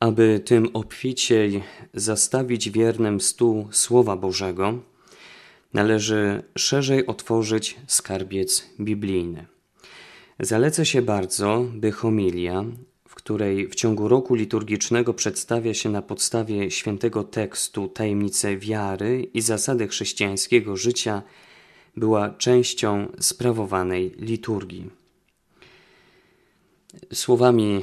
Aby tym obficiej zastawić wiernym stół Słowa Bożego, należy szerzej otworzyć skarbiec biblijny. Zaleca się bardzo, by homilia, w której w ciągu roku liturgicznego przedstawia się na podstawie świętego tekstu tajemnice wiary i zasady chrześcijańskiego życia, była częścią sprawowanej liturgii. Słowami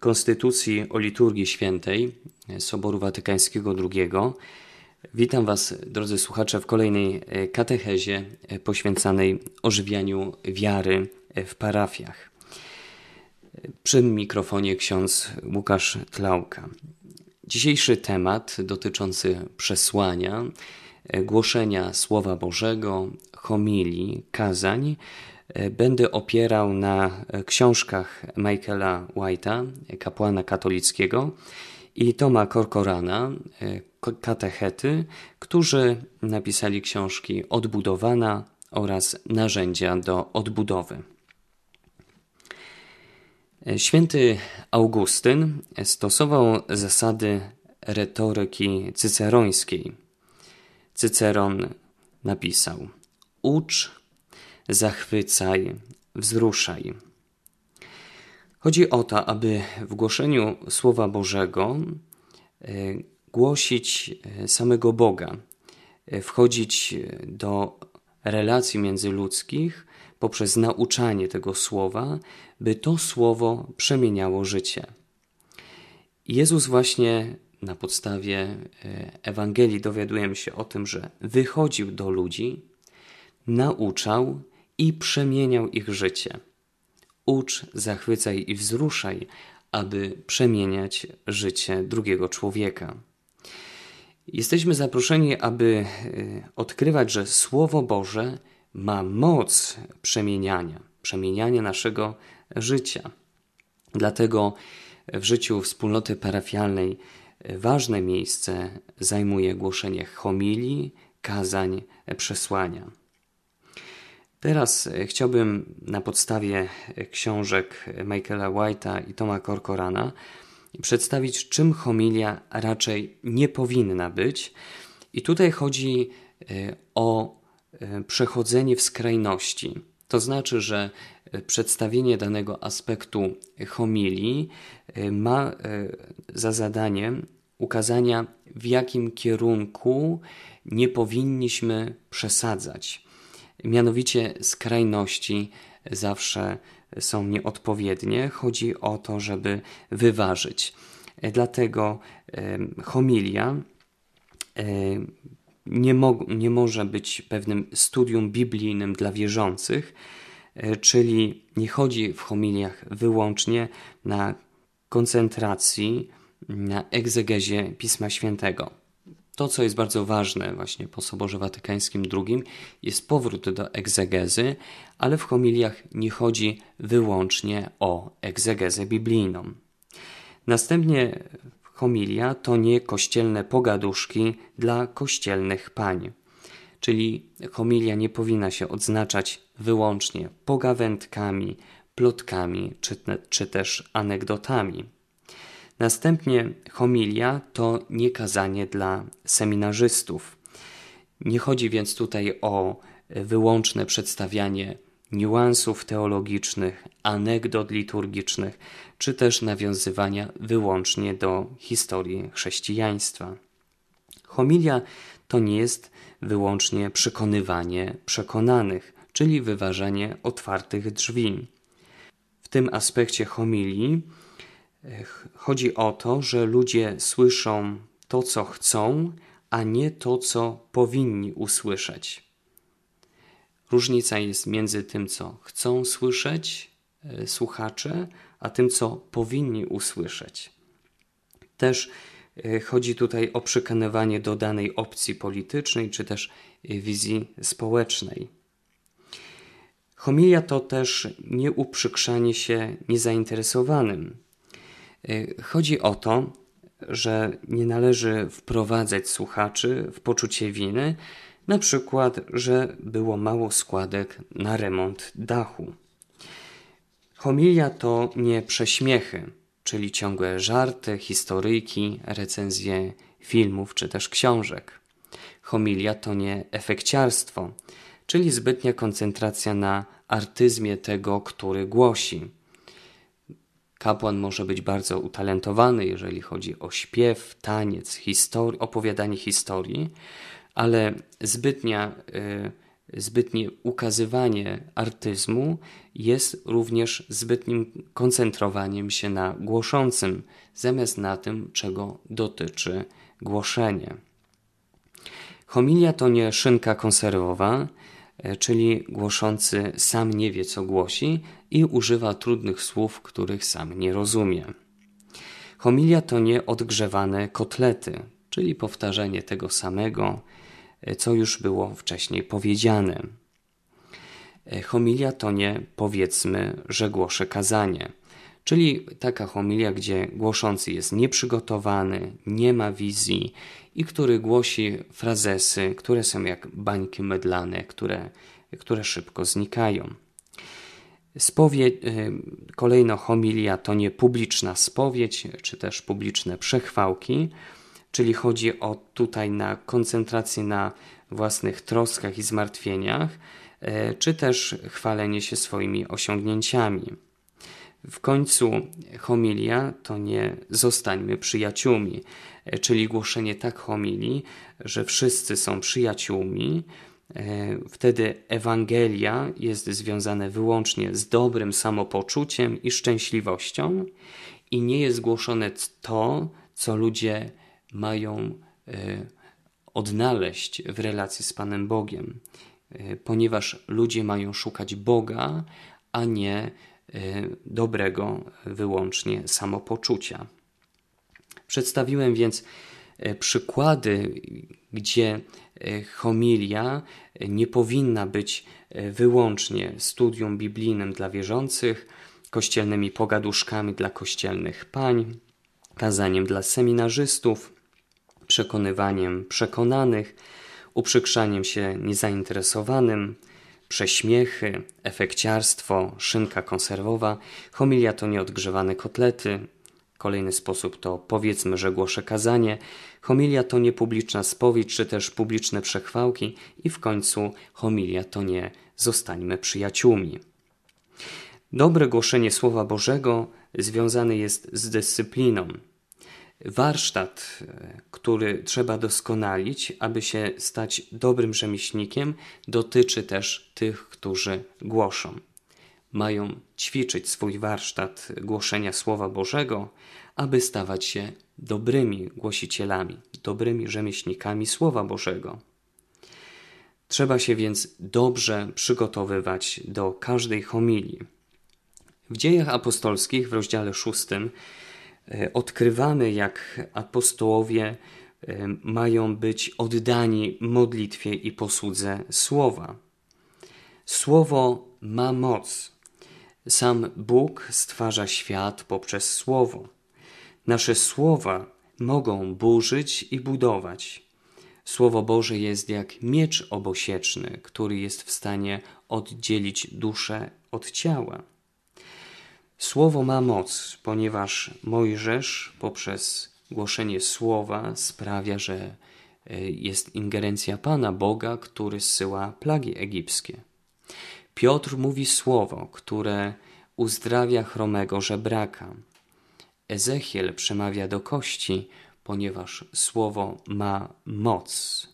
Konstytucji o liturgii świętej Soboru Watykańskiego II witam Was, drodzy słuchacze, w kolejnej katechezie poświęcanej ożywianiu wiary w parafiach. Przy mikrofonie ksiądz Łukasz Tlauka. Dzisiejszy temat dotyczący przesłania, głoszenia Słowa Bożego, homilii, kazań będę opierał na książkach Michaela White'a, kapłana katolickiego, i Toma Corcorana, katechety, którzy napisali książki Odbudowana oraz Narzędzia do odbudowy. Święty Augustyn stosował zasady retoryki cycerońskiej. Cyceron napisał: Ucz, zachwycaj, wzruszaj. Chodzi o to, aby w głoszeniu Słowa Bożego e, głosić e, samego Boga, e, wchodzić do relacji międzyludzkich poprzez nauczanie tego słowa, by to słowo przemieniało życie. Jezus właśnie na podstawie Ewangelii dowiadujemy się o tym, że wychodził do ludzi, nauczał i przemieniał ich życie. Ucz, zachwycaj i wzruszaj, aby przemieniać życie drugiego człowieka. Jesteśmy zaproszeni, aby e, odkrywać, że Słowo Boże ma moc przemieniania, przemieniania naszego życia. Dlatego w życiu wspólnoty parafialnej ważne miejsce zajmuje głoszenie homilii, kazań, przesłania. Teraz chciałbym na podstawie książek Michaela White'a i Toma Corcorana przedstawić, czym homilia raczej nie powinna być. I tutaj chodzi e, o e, przechodzenie w skrajności. To znaczy, że e, przedstawienie danego aspektu homilii ma za zadanie ukazania, w jakim kierunku nie powinniśmy przesadzać. Mianowicie skrajności zawsze są nieodpowiednie. Chodzi o to, żeby wyważyć. Dlatego homilia nie, mo nie może być pewnym studium biblijnym dla wierzących, e, czyli nie chodzi w homiliach wyłącznie na koncentracji na egzegezie Pisma Świętego. To, co jest bardzo ważne właśnie po Soborze Watykańskim II, jest powrót do egzegezy, ale w homiliach nie chodzi wyłącznie o egzegezę biblijną. Następnie homilia to nie kościelne pogaduszki dla kościelnych pań. Czyli homilia nie powinna się odznaczać wyłącznie pogawędkami, plotkami czy, czy też anegdotami. Następnie homilia to nie kazanie dla seminarzystów. Nie chodzi więc tutaj o wyłączne przedstawianie niuansów teologicznych, anegdot liturgicznych, czy też nawiązywania wyłącznie do historii chrześcijaństwa. Homilia to nie jest wyłącznie przekonywanie przekonanych, czyli wyważanie otwartych drzwi. W tym aspekcie homilii chodzi o to, że ludzie słyszą to, co chcą, a nie to, co powinni usłyszeć. Różnica jest między tym, co chcą słyszeć e, słuchacze, a tym, co powinni usłyszeć. Też e, chodzi tutaj o przekonywanie do danej opcji politycznej, czy też e, wizji społecznej. Homilia to też nieuprzykrzanie się niezainteresowanym. Chodzi o to, że nie należy wprowadzać słuchaczy w poczucie winy, na przykład, że było mało składek na remont dachu. Homilia to nie prześmiechy, czyli ciągłe żarty, historyjki, recenzje filmów czy też książek. Homilia to nie efekciarstwo, czyli zbytnia koncentracja na artyzmie tego, który głosi. Kapłan może być bardzo utalentowany, jeżeli chodzi o śpiew, taniec, histori opowiadanie historii, ale zbytnia, y, zbytnie ukazywanie artyzmu jest również zbytnim koncentrowaniem się na głoszącym, zamiast na tym, czego dotyczy głoszenie. Homilia to nie szynka konserwowa, czyli głoszący sam nie wie, co głosi i używa trudnych słów, których sam nie rozumie. Homilia to nie odgrzewane kotlety, czyli powtarzanie tego samego, e, co już było wcześniej powiedziane. E, homilia to nie powiedzmy, że głoszę kazanie, czyli taka homilia, gdzie głoszący jest nieprzygotowany, nie ma wizji i który głosi frazesy, które są jak bańki mydlane, które, które szybko znikają. Spowie, y, kolejno homilia to nie publiczna spowiedź, czy też publiczne przechwałki, czyli chodzi o tutaj na koncentrację na własnych troskach i zmartwieniach, y, czy też chwalenie się swoimi osiągnięciami. W końcu homilia to nie zostańmy przyjaciółmi, e, czyli głoszenie tak homilii, że wszyscy są przyjaciółmi. E, wtedy Ewangelia jest związane wyłącznie z dobrym samopoczuciem i szczęśliwością, i nie jest głoszone to, co ludzie mają e, odnaleźć w relacji z Panem Bogiem, ponieważ ludzie mają szukać Boga, a nie dobrego wyłącznie samopoczucia. Przedstawiłem więc y, przykłady, gdzie y, homilia nie powinna być wyłącznie studium biblijnym dla wierzących, kościelnymi pogaduszkami dla kościelnych pań, kazaniem dla seminarzystów, przekonywaniem przekonanych, uprzykrzaniem się niezainteresowanym, prześmiechy, efekciarstwo, szynka konserwowa, homilia to nieodgrzewane kotlety, Kolejny sposób to powiedzmy, że głoszę kazanie, homilia to nie publiczna spowiedź, czy też publiczne przechwałki i w końcu homilia to nie zostańmy przyjaciółmi. Dobre głoszenie Słowa Bożego związane jest z dyscypliną, warsztat, e, który trzeba doskonalić, aby się stać dobrym rzemieślnikiem, dotyczy też tych, którzy głoszą. Mają ćwiczyć swój warsztat głoszenia Słowa Bożego, aby stawać się dobrymi głosicielami, dobrymi rzemieślnikami Słowa Bożego. Trzeba się więc dobrze przygotowywać do każdej homilii. W dziejach apostolskich w rozdziale szóstym odkrywamy, jak apostołowie e, mają być oddani modlitwie i posłudze słowa. Słowo ma moc. Sam Bóg stwarza świat poprzez słowo. Nasze słowa mogą burzyć i budować. Słowo Boże jest jak miecz obosieczny, który jest w stanie oddzielić duszę od ciała. Słowo ma moc, ponieważ Mojżesz poprzez głoszenie słowa sprawia, że e, jest ingerencja Pana Boga, który zsyła plagi egipskie. Piotr mówi słowo, które uzdrawia chromego żebraka. Ezechiel przemawia do kości, ponieważ słowo ma moc.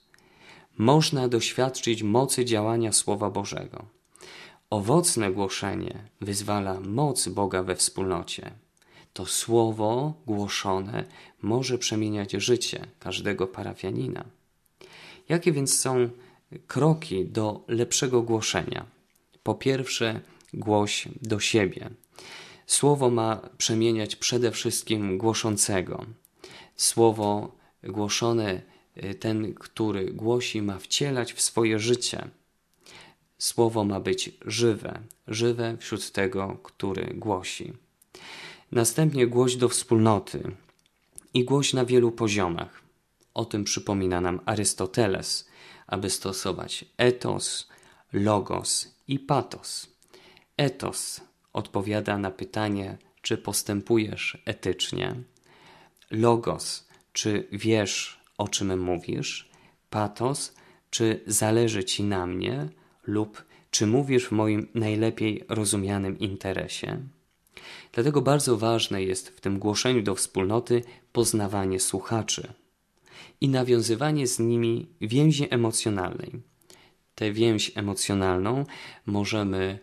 Można doświadczyć mocy działania Słowa Bożego. Owocne głoszenie wyzwala moc Boga we wspólnocie. To słowo głoszone może przemieniać życie każdego parafianina. Jakie więc są kroki do lepszego głoszenia? Po pierwsze, głoś do siebie. Słowo ma przemieniać przede wszystkim głoszącego. Słowo głoszone, ten, który głosi, ma wcielać w swoje życie Słowo ma być żywe, żywe wśród tego, który głosi. Następnie głoś do wspólnoty i głoś na wielu poziomach. O tym przypomina nam Arystoteles, aby stosować etos, logos i patos. Etos odpowiada na pytanie, czy postępujesz etycznie, logos, czy wiesz, o czym mówisz, patos, czy zależy ci na mnie, lub czy mówisz w moim najlepiej rozumianym interesie. Dlatego bardzo ważne jest w tym głoszeniu do wspólnoty poznawanie słuchaczy i nawiązywanie z nimi więzi emocjonalnej. Tę więź emocjonalną możemy,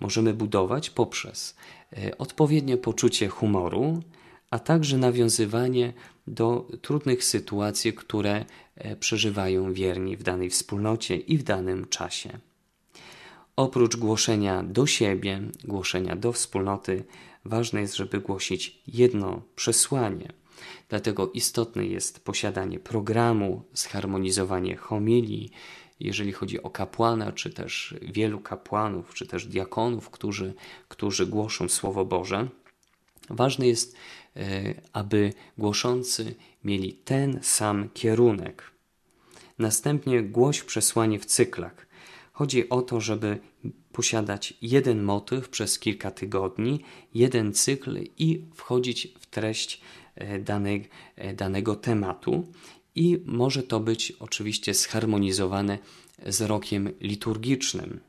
możemy budować poprzez e, odpowiednie poczucie humoru, a także nawiązywanie do trudnych sytuacji, które e, przeżywają wierni w danej wspólnocie i w danym czasie. Oprócz głoszenia do siebie, głoszenia do wspólnoty, ważne jest, żeby głosić jedno przesłanie. Dlatego istotne jest posiadanie programu, zharmonizowanie homilii, jeżeli chodzi o kapłana, czy też wielu kapłanów, czy też diakonów, którzy, którzy głoszą Słowo Boże. Ważne jest, aby głoszący mieli ten sam kierunek. Następnie głoś przesłanie w cyklach. Chodzi o to, żeby posiadać jeden motyw przez kilka tygodni, jeden cykl i wchodzić w treść e, e, danego tematu. I może to być oczywiście zharmonizowane z rokiem liturgicznym.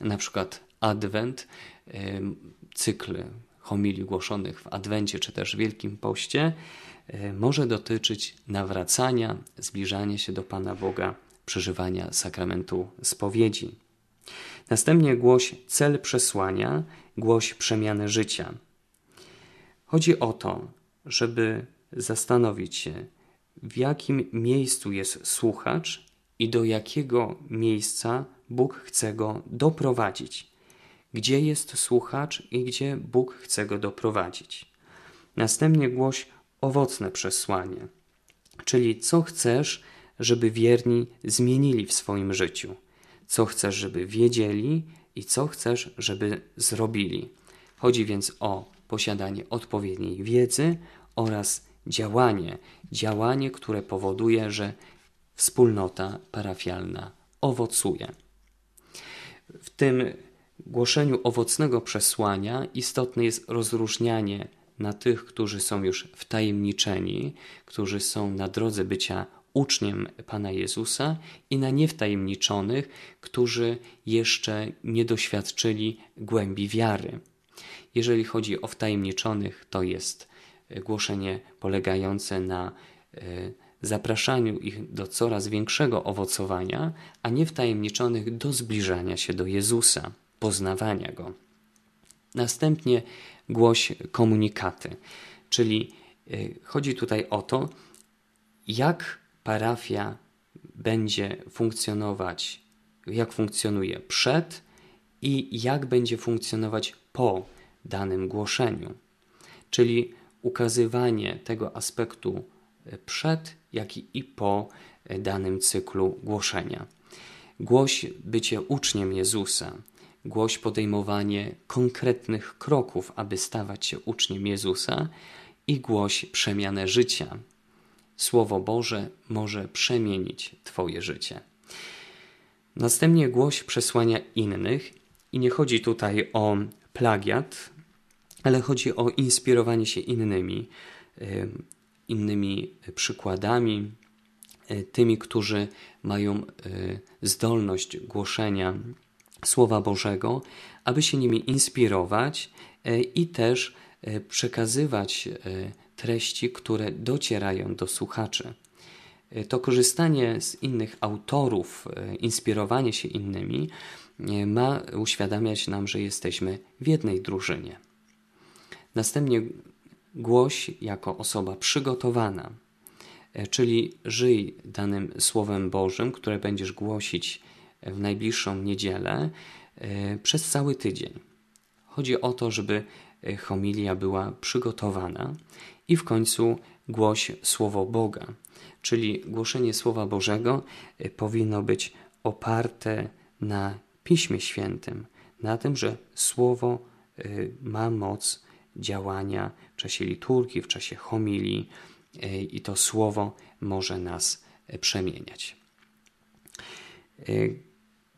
Na przykład Adwent, e, cykl homilii głoszonych w Adwencie czy też Wielkim Poście może dotyczyć nawracania, zbliżania się do Pana Boga przeżywania sakramentu spowiedzi. Następnie głoś cel przesłania, głoś przemiany życia. Chodzi o to, żeby zastanowić się, w jakim miejscu jest słuchacz i do jakiego miejsca Bóg chce go doprowadzić. Gdzie jest słuchacz i gdzie Bóg chce go doprowadzić. Następnie głoś owocne przesłanie, czyli co chcesz, żeby wierni zmienili w swoim życiu, co chcesz, żeby wiedzieli i co chcesz, żeby zrobili. Chodzi więc o posiadanie odpowiedniej wiedzy oraz działanie, działanie, które powoduje, że wspólnota parafialna owocuje. W tym głoszeniu owocnego przesłania istotne jest rozróżnianie na tych, którzy są już wtajemniczeni, którzy są na drodze bycia uczniem Pana Jezusa i na niewtajemniczonych, którzy jeszcze nie doświadczyli głębi wiary. Jeżeli chodzi o wtajemniczonych, to jest e, głoszenie polegające na e, zapraszaniu ich do coraz większego owocowania, a niewtajemniczonych do zbliżania się do Jezusa, poznawania Go. Następnie głoś komunikaty, czyli e, chodzi tutaj o to, jak parafia będzie funkcjonować, jak funkcjonuje przed i jak będzie funkcjonować po danym głoszeniu. Czyli ukazywanie tego aspektu przed, jak i po danym cyklu głoszenia. Głoś bycie uczniem Jezusa, głoś podejmowanie konkretnych kroków, aby stawać się uczniem Jezusa i głoś przemianę życia, Słowo Boże może przemienić Twoje życie. Następnie głoś przesłania innych, i nie chodzi tutaj o plagiat, ale chodzi o inspirowanie się innymi, innymi przykładami, e, tymi, którzy mają e, zdolność głoszenia Słowa Bożego, aby się nimi inspirować e, i też przekazywać treści, które docierają do słuchaczy. E, to korzystanie z innych autorów, e, inspirowanie się innymi e, ma uświadamiać nam, że jesteśmy w jednej drużynie. Następnie głoś jako osoba przygotowana, czyli żyj danym Słowem Bożym, które będziesz głosić w najbliższą niedzielę przez cały tydzień. Chodzi o to, żeby homilia była przygotowana i w końcu głoś Słowo Boga, czyli głoszenie Słowa Bożego y, powinno być oparte na Piśmie Świętym, na tym, że Słowo ma moc działania w czasie liturgii, w czasie homilii i to Słowo może nas przemieniać.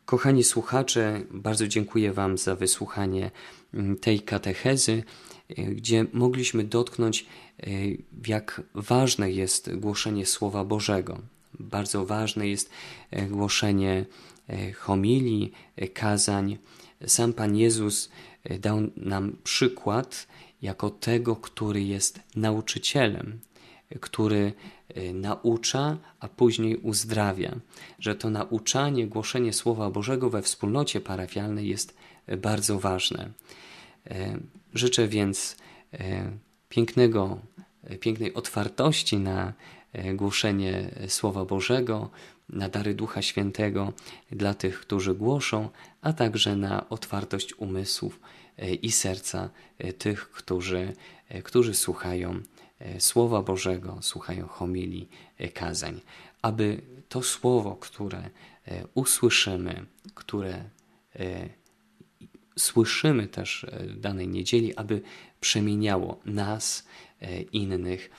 Kochani słuchacze, bardzo dziękuję Wam za wysłuchanie mm, tej katechezy. gdzie mogliśmy dotknąć, jak ważne jest głoszenie Słowa Bożego. Bardzo ważne jest głoszenie homilii, kazań. Sam Pan Jezus dał nam przykład jako tego, który jest nauczycielem, który naucza, a później uzdrawia. Że to nauczanie, głoszenie Słowa Bożego we wspólnocie parafialnej jest y, bardzo ważne. Y, życzę więc pięknego, pięknej otwartości na głoszenie Słowa Bożego, na dary Ducha Świętego dla tych, którzy głoszą, a także na otwartość umysłów i serca tych, którzy, którzy słuchają Słowa Bożego, słuchają homilii, e, kazań, aby to słowo, które e, usłyszymy, które słyszymy też danej niedzieli, aby przemieniało nas, innych,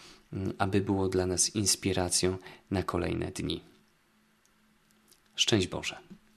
aby było dla nas inspiracją na kolejne dni. Szczęść Boże.